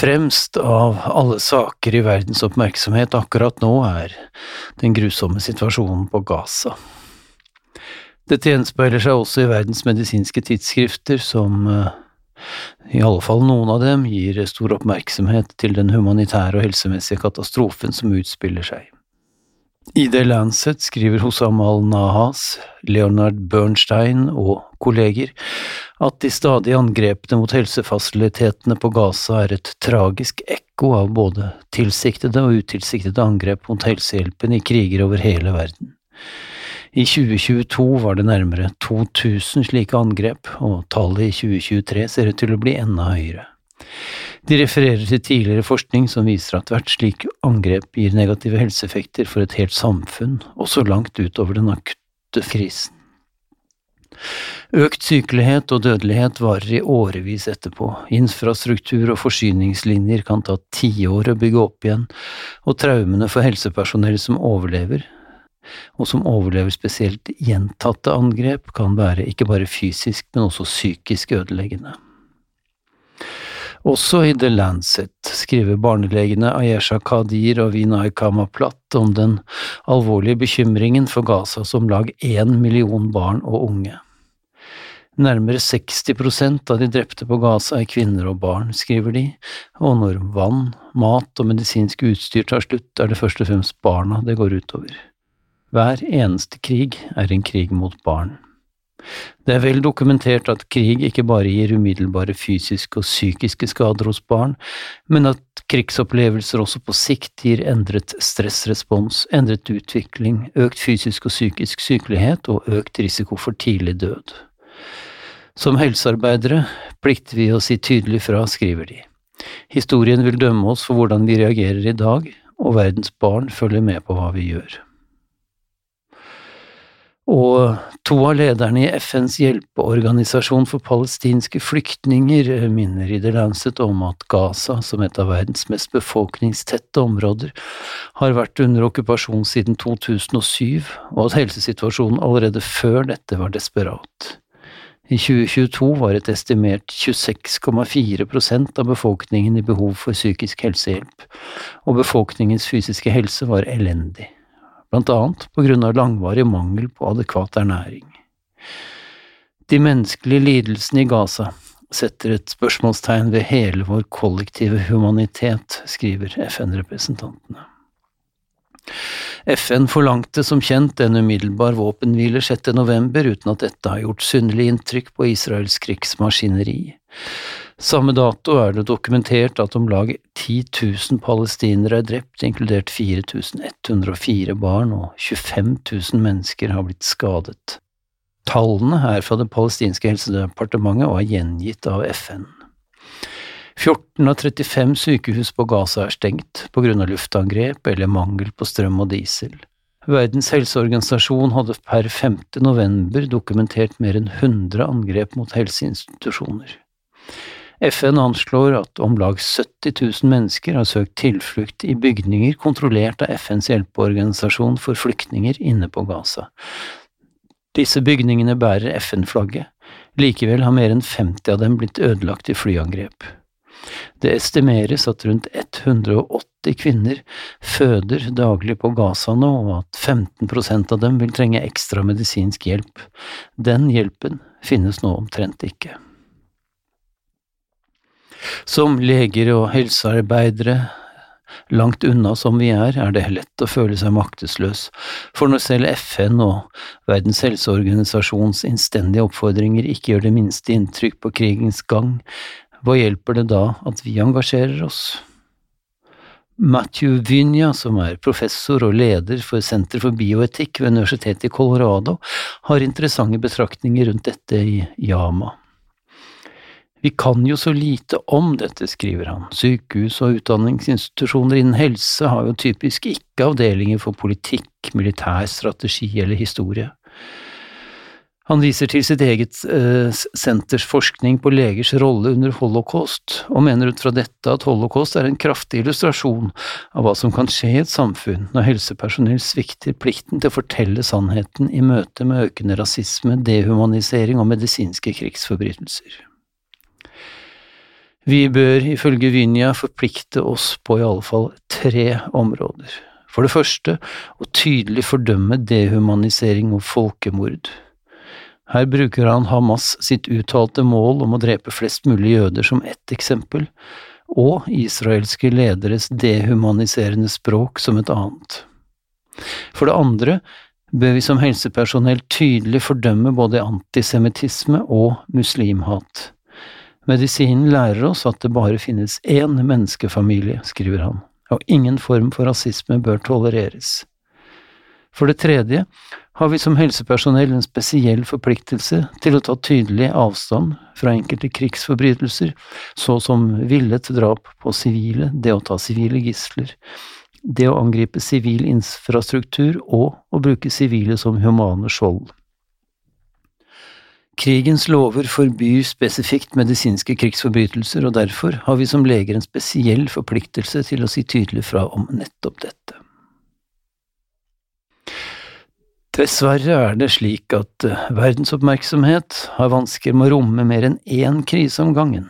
Fremst av alle saker i verdens oppmerksomhet akkurat nå er den grusomme situasjonen på Gaza. Dette gjenspeiler seg også i verdens medisinske tidsskrifter, som eh, i alle fall noen av dem gir stor oppmerksomhet til den humanitære og helsemessige katastrofen som utspiller seg. I The Lancet skriver Hosam al-Nahas, Leonard Bernstein og kolleger at de stadige angrepene mot helsefasilitetene på Gaza er et tragisk ekko av både tilsiktede og utilsiktede angrep mot helsehjelpen i kriger over hele verden. I 2022 var det nærmere 2000 slike angrep, og tallet i 2023 ser ut til å bli enda høyere. De refererer til tidligere forskning som viser at hvert slik angrep gir negative helseeffekter for et helt samfunn, også langt utover den akutte krisen. Økt sykelighet og dødelighet varer i årevis etterpå, infrastruktur og forsyningslinjer kan ta tiår å bygge opp igjen, og traumene for helsepersonell som overlever, og som overlever spesielt gjentatte angrep, kan være ikke bare fysisk, men også psykisk ødeleggende. Også i The Lancet skriver barnelegene Ayesha Kadir og Vinay Kamaplat om den alvorlige bekymringen for Gaza som lag én million barn og unge. Nærmere 60% av de drepte på Gaza er kvinner og barn, skriver de, og når vann, mat og medisinsk utstyr tar slutt, er det først og fremst barna det går utover. Hver eneste krig er en krig mot barn. Det er vel dokumentert at krig ikke bare gir umiddelbare fysiske og psykiske skader hos barn, men at krigsopplevelser også på sikt gir endret stressrespons, endret utvikling, økt fysisk og psykisk sykelighet og økt risiko for tidlig død. Som helsearbeidere plikter vi å si tydelig fra, skriver de. Historien vil dømme oss for hvordan vi reagerer i dag, og verdens barn følger med på hva vi gjør. Og to av lederne i FNs hjelpeorganisasjon for palestinske flyktninger minner i The Lancet om at Gaza, som et av verdens mest befolkningstette områder, har vært under okkupasjon siden 2007, og at helsesituasjonen allerede før dette var desperat. I 2022 var et estimert 26,4% av befolkningen i behov for psykisk helsehjelp, og befolkningens fysiske helse var elendig blant annet på grunn av langvarig mangel på adekvat ernæring. De menneskelige lidelsene i Gaza setter et spørsmålstegn ved hele vår kollektive humanitet, skriver FN-representantene. FN forlangte som kjent en umiddelbar våpenhvile 6. november uten at dette har gjort synderlig inntrykk på Israels krigsmaskineri. Samme dato er det dokumentert at om lag 10 000 palestinere er drept, inkludert 4104 barn, og 25 000 mennesker har blitt skadet. Tallene er fra det palestinske helsedepartementet og er gjengitt av FN. 14 av 35 sykehus på Gaza er stengt på grunn av luftangrep eller mangel på strøm og diesel. Verdens helseorganisasjon hadde per 5. november dokumentert mer enn 100 angrep mot helseinstitusjoner. FN anslår at om lag 70 000 mennesker har søkt tilflukt i bygninger kontrollert av FNs hjelpeorganisasjon for flyktninger inne på Gaza. Disse bygningene bærer FN-flagget, likevel har mer enn 50 av dem blitt ødelagt i flyangrep. Det estimeres at rundt 180 kvinner føder daglig på Gaza nå, og at 15% av dem vil trenge ekstra medisinsk hjelp. Den hjelpen finnes nå omtrent ikke. Som leger og helsearbeidere, langt unna som vi er, er det lett å føle seg maktesløs, for når selv FN og Verdens helseorganisasjons innstendige oppfordringer ikke gjør det minste inntrykk på krigens gang, hva hjelper det da at vi engasjerer oss? Matthew Vynya, som er professor og leder for Senter for bioetikk ved Universitetet i Colorado, har interessante betraktninger rundt dette i Yama. Vi kan jo så lite om dette, skriver han. Sykehus og utdanningsinstitusjoner innen helse har jo typisk ikke avdelinger for politikk, militær strategi eller historie. Han viser til sitt eget eh, forskning på legers rolle under holocaust, og mener ut fra dette at holocaust er en kraftig illustrasjon av hva som kan skje i et samfunn når helsepersonell svikter plikten til å fortelle sannheten i møte med økende rasisme, dehumanisering og medisinske krigsforbrytelser. Vi bør ifølge Vinja forplikte oss på i alle fall tre områder. For det første å tydelig fordømme dehumanisering og folkemord. Her bruker han Hamas sitt uttalte mål om å drepe flest mulig jøder som ett eksempel, og israelske lederes dehumaniserende språk som et annet. For det andre bør vi som helsepersonell tydelig fordømme både antisemittisme og muslimhat. Medisinen lærer oss at det bare finnes én menneskefamilie, skriver han, og ingen form for rasisme bør tolereres. For det tredje har vi som helsepersonell en spesiell forpliktelse til å ta tydelig avstand fra enkelte krigsforbrytelser, så som villet drap på sivile, det å ta sivile gisler, det å angripe sivil infrastruktur og å bruke sivile som humane skjold. Krigens lover forbyr spesifikt medisinske krigsforbrytelser, og derfor har vi som leger en spesiell forpliktelse til å si tydelig fra om nettopp dette. Dessverre er det slik at eh, verdensoppmerksomhet har vansker med å romme mer enn én krise om gangen.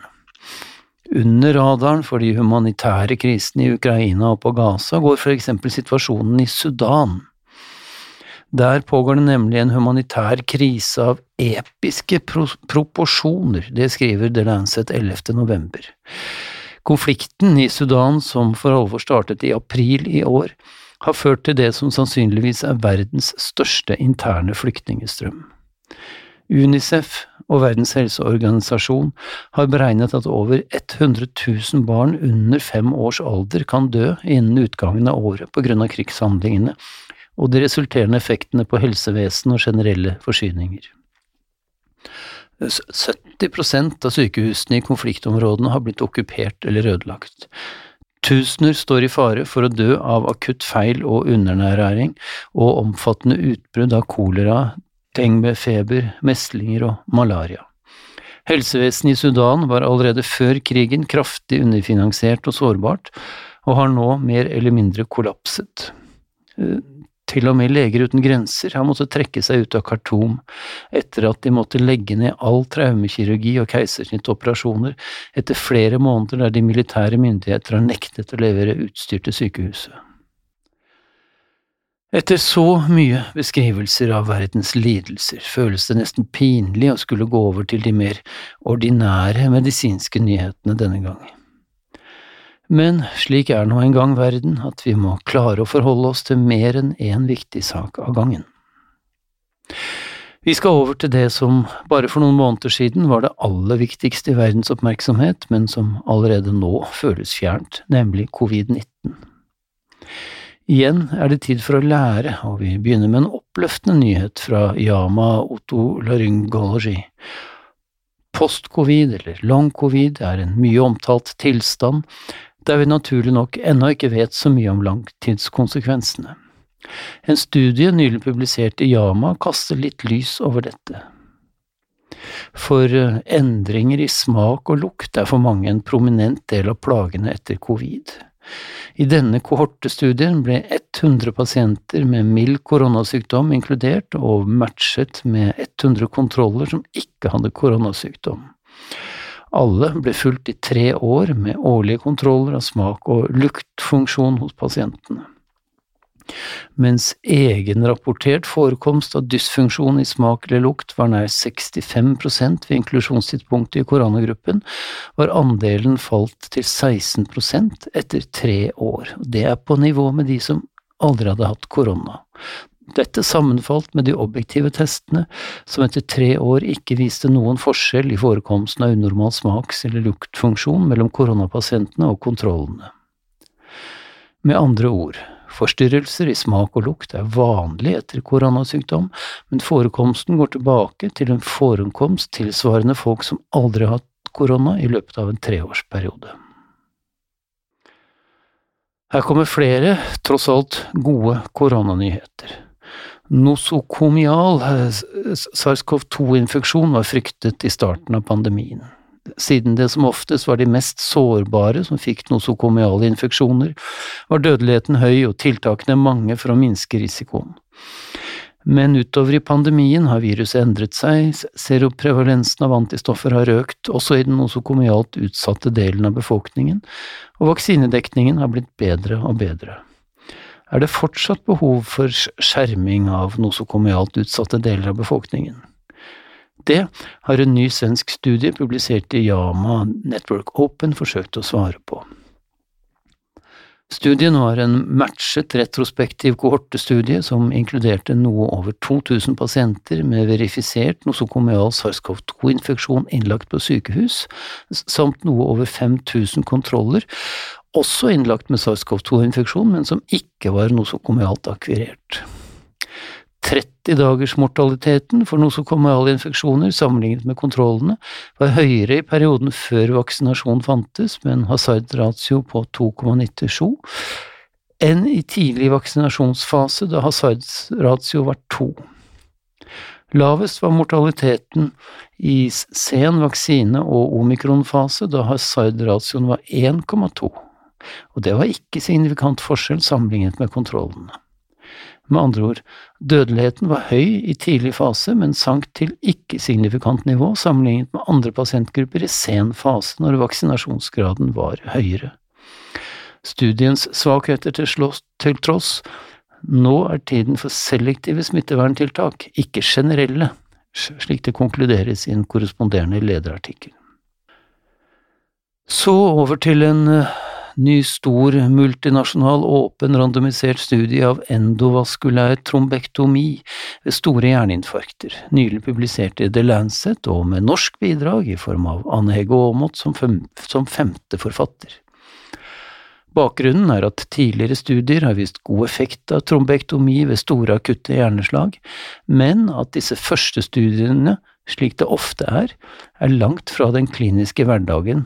Under radaren for de humanitære krisene i Ukraina og på Gaza går for eksempel situasjonen i Sudan. Der pågår det nemlig en humanitær krise av episke pro proporsjoner, det skriver The Lancet 11. november. Konflikten i Sudan, som for alvor startet i april i år, har ført til det som sannsynligvis er verdens største interne flyktningestrøm. UNICEF og Verdens helseorganisasjon har beregnet at over 100 000 barn under fem års alder kan dø innen utgangen av året på grunn av krigshandlingene og de resulterende effektene på helsevesen og generelle forsyninger. 70% av sykehusene i konfliktområdene har blitt okkupert eller ødelagt. Tusener står i fare for å dø av akutt feil og undernæring og omfattende utbrudd av kolera, denguefeber, meslinger og malaria. Helsevesenet i Sudan var allerede før krigen kraftig underfinansiert og sårbart, og har nå mer eller mindre kollapset. Til og med Leger uten grenser har måttet trekke seg ut av Khartoum etter at de måtte legge ned all traumekirurgi og keisersnittoperasjoner etter flere måneder der de militære myndigheter har nektet å levere utstyr til sykehuset. Etter så mye beskrivelser av verdens lidelser føles det nesten pinlig å skulle gå over til de mer ordinære medisinske nyhetene denne gangen. Men slik er nå en gang verden, at vi må klare å forholde oss til mer enn én viktig sak av gangen. Vi skal over til det som bare for noen måneder siden var det aller viktigste i verdens oppmerksomhet, men som allerede nå føles fjernt, nemlig covid-19. Igjen er det tid for å lære, og vi begynner med en oppløftende nyhet fra Yama otolaryngology. Post-covid, eller long-covid, er en mye omtalt tilstand der vi naturlig nok ennå ikke vet så mye om langtidskonsekvensene. En studie nylig publisert i Yama kaster litt lys over dette. For eh, endringer i smak og lukt er for mange en prominent del av plagene etter covid. I denne kohortestudien ble 100 pasienter med mild koronasykdom inkludert og matchet med 100 kontroller som ikke hadde koronasykdom. Alle ble fulgt i tre år med årlige kontroller av smak og luktfunksjon hos pasientene. Mens egenrapportert forekomst av dysfunksjon i smak eller lukt var nær 65% ved inklusjonstidspunktet i koronagruppen, var andelen falt til 16% etter tre år. Det er på nivå med de som aldri hadde hatt korona. Dette sammenfalt med de objektive testene, som etter tre år ikke viste noen forskjell i forekomsten av unormal smaks- eller luktfunksjon mellom koronapasientene og kontrollene. Med andre ord, forstyrrelser i smak og lukt er vanlig etter koronasykdom, men forekomsten går tilbake til en forekomst tilsvarende folk som aldri har hatt korona i løpet av en treårsperiode. Her kommer flere, tross alt gode koronanyheter. Nosokomial SARS-CoV-2-infeksjon var fryktet i starten av pandemien. Siden det som oftest var de mest sårbare som fikk nosokomiale infeksjoner, var dødeligheten høy og tiltakene mange for å minske risikoen. Men utover i pandemien har viruset endret seg, seroprevalensen av antistoffer har økt, også i den nosokomialt utsatte delen av befolkningen, og vaksinedekningen har blitt bedre og bedre. Er det fortsatt behov for skjerming av nosokomialt utsatte deler av befolkningen? Det har en ny svensk studie publisert i Yama Network Open forsøkt å svare på. Studien var en matchet retrospektiv kohortestudie som inkluderte noe over 2000 pasienter med verifisert nosokomial SARS-CoV-2-infeksjon innlagt på sykehus, samt noe over 5000 kontroller, også innlagt med SARS-CoV-2-infeksjon, men som ikke var nosokomialt akvirert. 30-dagersmortaliteten for nosokomiale infeksjoner sammenlignet med kontrollene var høyere i perioden før vaksinasjon fantes, med en hasard-ratio på 2,97, enn i tidlig vaksinasjonsfase, da hasard-ratio var 2. Lavest var mortaliteten i sen vaksine- og omikronfase, da hasard-ratioen var 1,2, og det var ikke signifikant forskjell sammenlignet med kontrollene. Med andre ord, dødeligheten var høy i tidlig fase, men sank til ikke-signifikant nivå sammenlignet med andre pasientgrupper i sen fase, når vaksinasjonsgraden var høyere. Studiens svakheter til, slåss, til tross, nå er tiden for selektive smitteverntiltak, ikke generelle, slik det konkluderes i en korresponderende lederartikkel. Så over til en ny, stor, multinasjonal, åpen, randomisert studie av endovaskulær trombektomi ved store hjerneinfarkter, nylig publisert i The Lancet og med norsk bidrag i form av Anne Hege Aamodt som, som femte forfatter. Bakgrunnen er at tidligere studier har vist god effekt av trombektomi ved store akutte hjerneslag, men at disse første studiene, slik det ofte er, er langt fra den kliniske hverdagen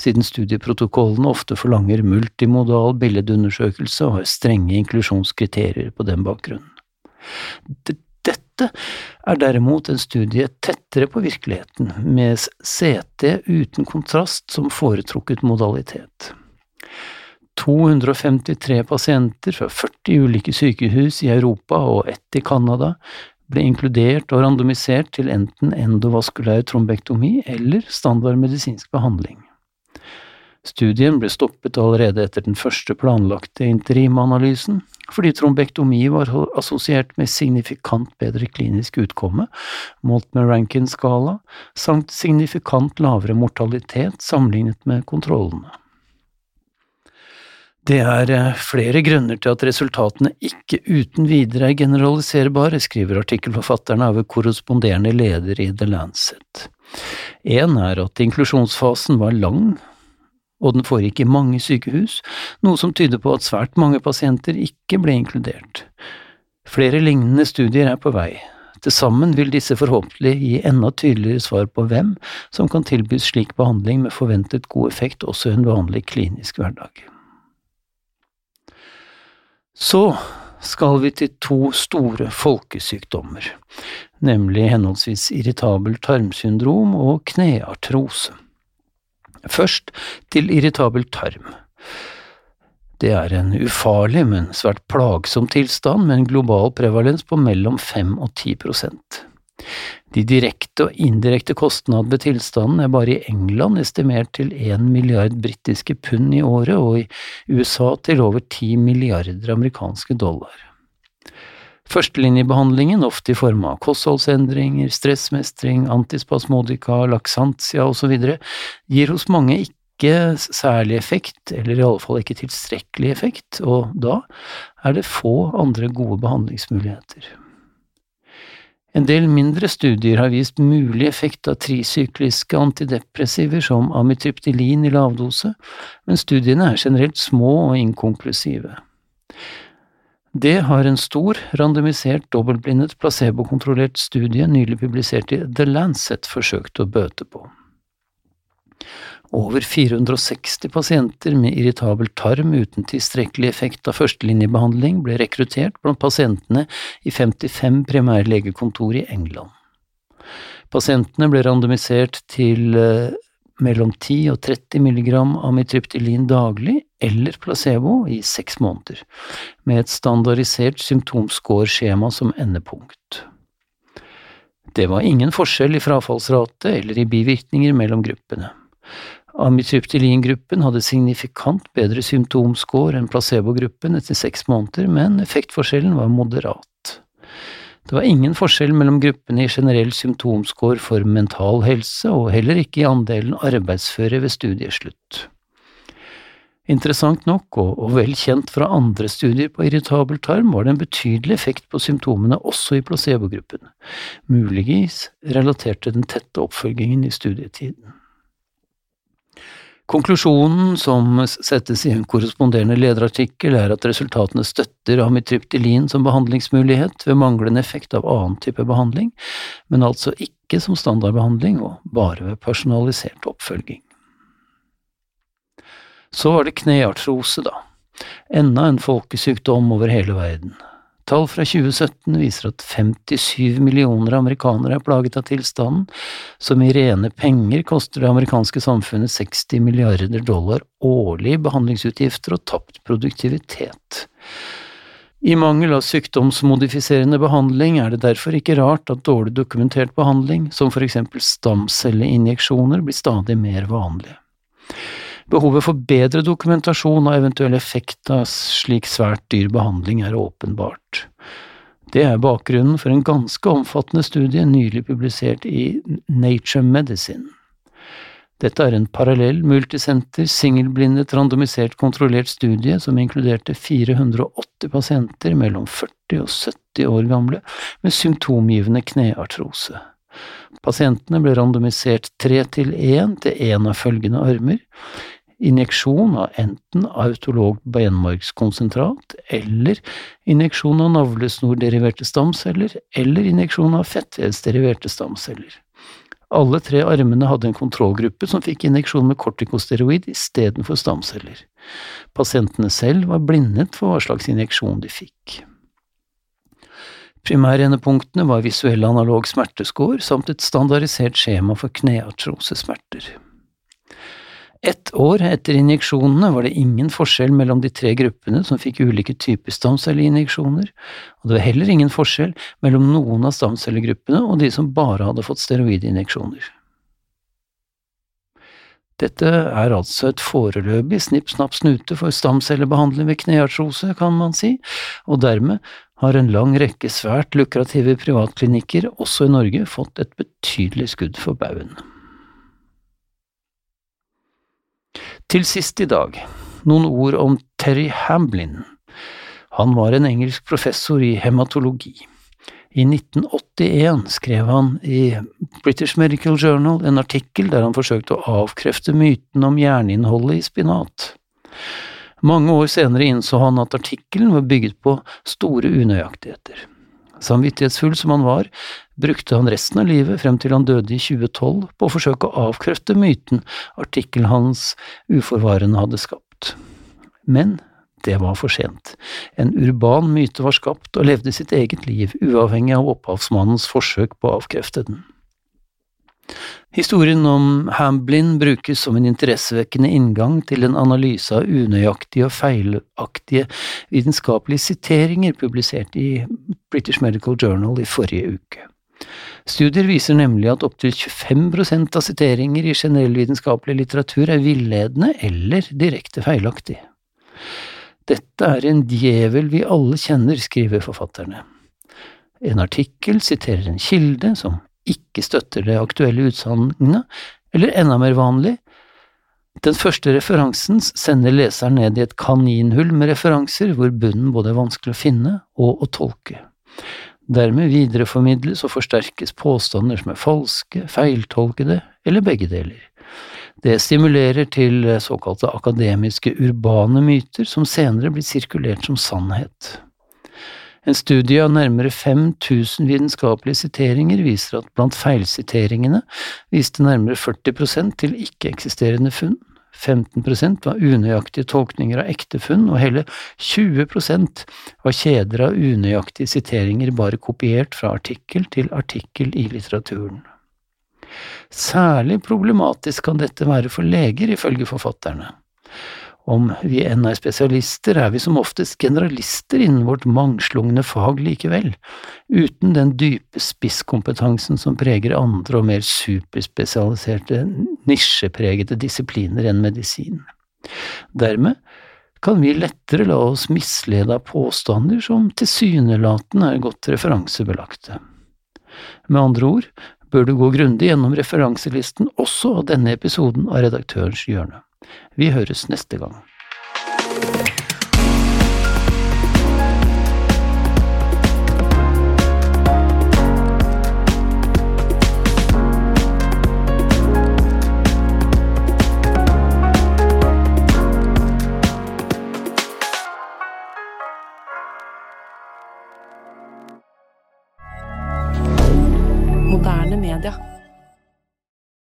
siden studieprotokollene ofte forlanger multimodal billedundersøkelse og har strenge inklusjonskriterier på den bakgrunnen. Dette er derimot en studie tettere på virkeligheten, med CT uten kontrast som foretrukket modalitet. 253 pasienter fra 40 ulike sykehus i Europa og ett i Canada ble inkludert og randomisert til enten endovaskulær trombektomi eller standard medisinsk behandling. Studien ble stoppet allerede etter den første planlagte interimanalysen, fordi trombektomi var assosiert med signifikant bedre klinisk utkomme, målt med Rankin-skala, samt signifikant lavere mortalitet sammenlignet med kontrollene. Det er eh, flere grunner til at resultatene ikke uten videre er generaliserbare, skriver artikkelforfatterne av korresponderende leder i The Lancet. En er at inklusjonsfasen var lang, og den foregikk i mange sykehus, noe som tyder på at svært mange pasienter ikke ble inkludert. Flere lignende studier er på vei. Til sammen vil disse forhåpentlig gi enda tydeligere svar på hvem som kan tilbys slik behandling med forventet god effekt også i en vanlig klinisk hverdag. Så skal vi til to store folkesykdommer, nemlig henholdsvis irritabel tarmsyndrom og kneartrose. Først til irritabel tarm. Det er en ufarlig, men svært plagsom tilstand med en global prevalens på mellom 5 og 10 prosent. De direkte og indirekte kostnadene ved tilstanden er bare i England estimert til 1 milliard britiske pund i året, og i USA til over 10 milliarder amerikanske dollar. Førstelinjebehandlingen, ofte i form av kostholdsendringer, stressmestring, antispasmodika, laksantia osv., gir hos mange ikke særlig effekt, eller i alle fall ikke tilstrekkelig effekt, og da er det få andre gode behandlingsmuligheter. En del mindre studier har vist mulig effekt av trisykliske antidepressiver som amitriptylin i lavdose, men studiene er generelt små og inkonklusive. Det har en stor, randomisert, dobbeltblindet, placebokontrollert studie nylig publisert i The Lancet forsøkt å bøte på. Over 460 pasienter med irritabel tarm uten tilstrekkelig effekt av førstelinjebehandling ble rekruttert blant pasientene i 55 primærlegekontor i England. Pasientene ble randomisert til eh, mellom 10 og 30 mg amitryptylin daglig eller placebo i seks måneder, med et standardisert symptomscore-skjema som endepunkt. Det var ingen forskjell i frafallsrate eller i bivirkninger mellom gruppene. Amitryptylin-gruppen hadde signifikant bedre symptomscore enn placebo-gruppen etter seks måneder, men effektforskjellen var moderat. Det var ingen forskjell mellom gruppene i generell symptomscore for mental helse, og heller ikke i andelen arbeidsføre ved studieslutt. Interessant nok, og, og vel kjent fra andre studier på irritabel tarm, var det en betydelig effekt på symptomene også i placebogruppen, muligens relatert til den tette oppfølgingen i studietiden. Konklusjonen som settes i en korresponderende lederartikkel, er at resultatene støtter amitriptylin som behandlingsmulighet ved manglende effekt av annen type behandling, men altså ikke som standardbehandling og bare ved personalisert oppfølging. Så var det kneartrose, da. Enda en folkesykdom over hele verden. Tall fra 2017 viser at 57 millioner amerikanere er plaget av tilstanden, som i rene penger koster det amerikanske samfunnet 60 milliarder dollar årlig i behandlingsutgifter og tapt produktivitet. I mangel av sykdomsmodifiserende behandling er det derfor ikke rart at dårlig dokumentert behandling, som for eksempel stamcelleinjeksjoner, blir stadig mer vanlig. Behovet for bedre dokumentasjon av eventuell effekt av slik svært dyr behandling er åpenbart. Det er bakgrunnen for en ganske omfattende studie nylig publisert i Nature Medicine. Dette er en parallell, multisenter, singelblindet, randomisert kontrollert studie som inkluderte 480 pasienter mellom 40 og 70 år gamle med symptomgivende kneartrose. Pasientene ble randomisert tre til én til én av følgende armer injeksjon av enten autolog benmargskonsentrat eller injeksjon av navlesnorderiverte stamceller eller injeksjon av fettvevsderiverte stamceller. Alle tre armene hadde en kontrollgruppe som fikk injeksjon med kortikosteroid istedenfor stamceller. Pasientene selv var blindet for hva slags injeksjon de fikk. Primærendepunktene var visuell analog smertescore samt et standardisert skjema for kneartrosesmerter. Ett år etter injeksjonene var det ingen forskjell mellom de tre gruppene som fikk ulike typer stamcelleinjeksjoner, og det var heller ingen forskjell mellom noen av stamcellegruppene og de som bare hadde fått steroidinjeksjoner. Dette er altså et foreløpig snipp-snapp-snute for stamcellebehandling ved kneartrose, kan man si, og dermed har en lang rekke svært lukrative privatklinikker, også i Norge, fått et betydelig skudd for baugen. Til sist i dag, noen ord om Terry Hamblin. Han var en engelsk professor i hematologi. I 1981 skrev han i British Medical Journal en artikkel der han forsøkte å avkrefte myten om jerninnholdet i spinat. Mange år senere innså han at artikkelen var bygget på store unøyaktigheter. Samvittighetsfull som han var, brukte han resten av livet, frem til han døde i 2012, på å forsøke å avkrefte myten artikkelen hans uforvarende hadde skapt. Men det var for sent. En urban myte var skapt og levde sitt eget liv, uavhengig av opphavsmannens forsøk på å avkrefte den. Historien om Hamblin brukes som en interessevekkende inngang til en analyse av unøyaktige og feilaktige vitenskapelige siteringer publisert i British Medical Journal i forrige uke. Studier viser nemlig at opptil 25% av siteringer i generell vitenskapelig litteratur er villedende eller direkte feilaktig. Dette er en djevel vi alle kjenner, skriver forfatterne. En artikkel siterer en kilde som ikke støtter det aktuelle utsagnet, eller enda mer vanlig, den første referansen sender leseren ned i et kaninhull med referanser hvor bunnen både er vanskelig å finne og å tolke. Dermed videreformidles og forsterkes påstander som er falske, feiltolkede eller begge deler. Det stimulerer til såkalte akademiske urbane myter som senere blir sirkulert som sannhet. En studie av nærmere 5000 vitenskapelige siteringer viser at blant feilsiteringene viste nærmere 40% til ikke-eksisterende funn. 15% var unøyaktige tolkninger av ekte funn, og hele 20% var kjeder av unøyaktige siteringer bare kopiert fra artikkel til artikkel i litteraturen. Særlig problematisk kan dette være for leger, ifølge forfatterne. Om vi enn er spesialister, er vi som oftest generalister innen vårt mangslungne fag likevel, uten den dype spisskompetansen som preger andre og mer superspesialiserte, nisjepregede disipliner enn medisin. Dermed kan vi lettere la oss mislede av påstander som tilsynelatende er godt referansebelagte. Med andre ord bør du gå grundig gjennom referanselisten også av denne episoden av Redaktørens hjørne. Vi høres neste gang.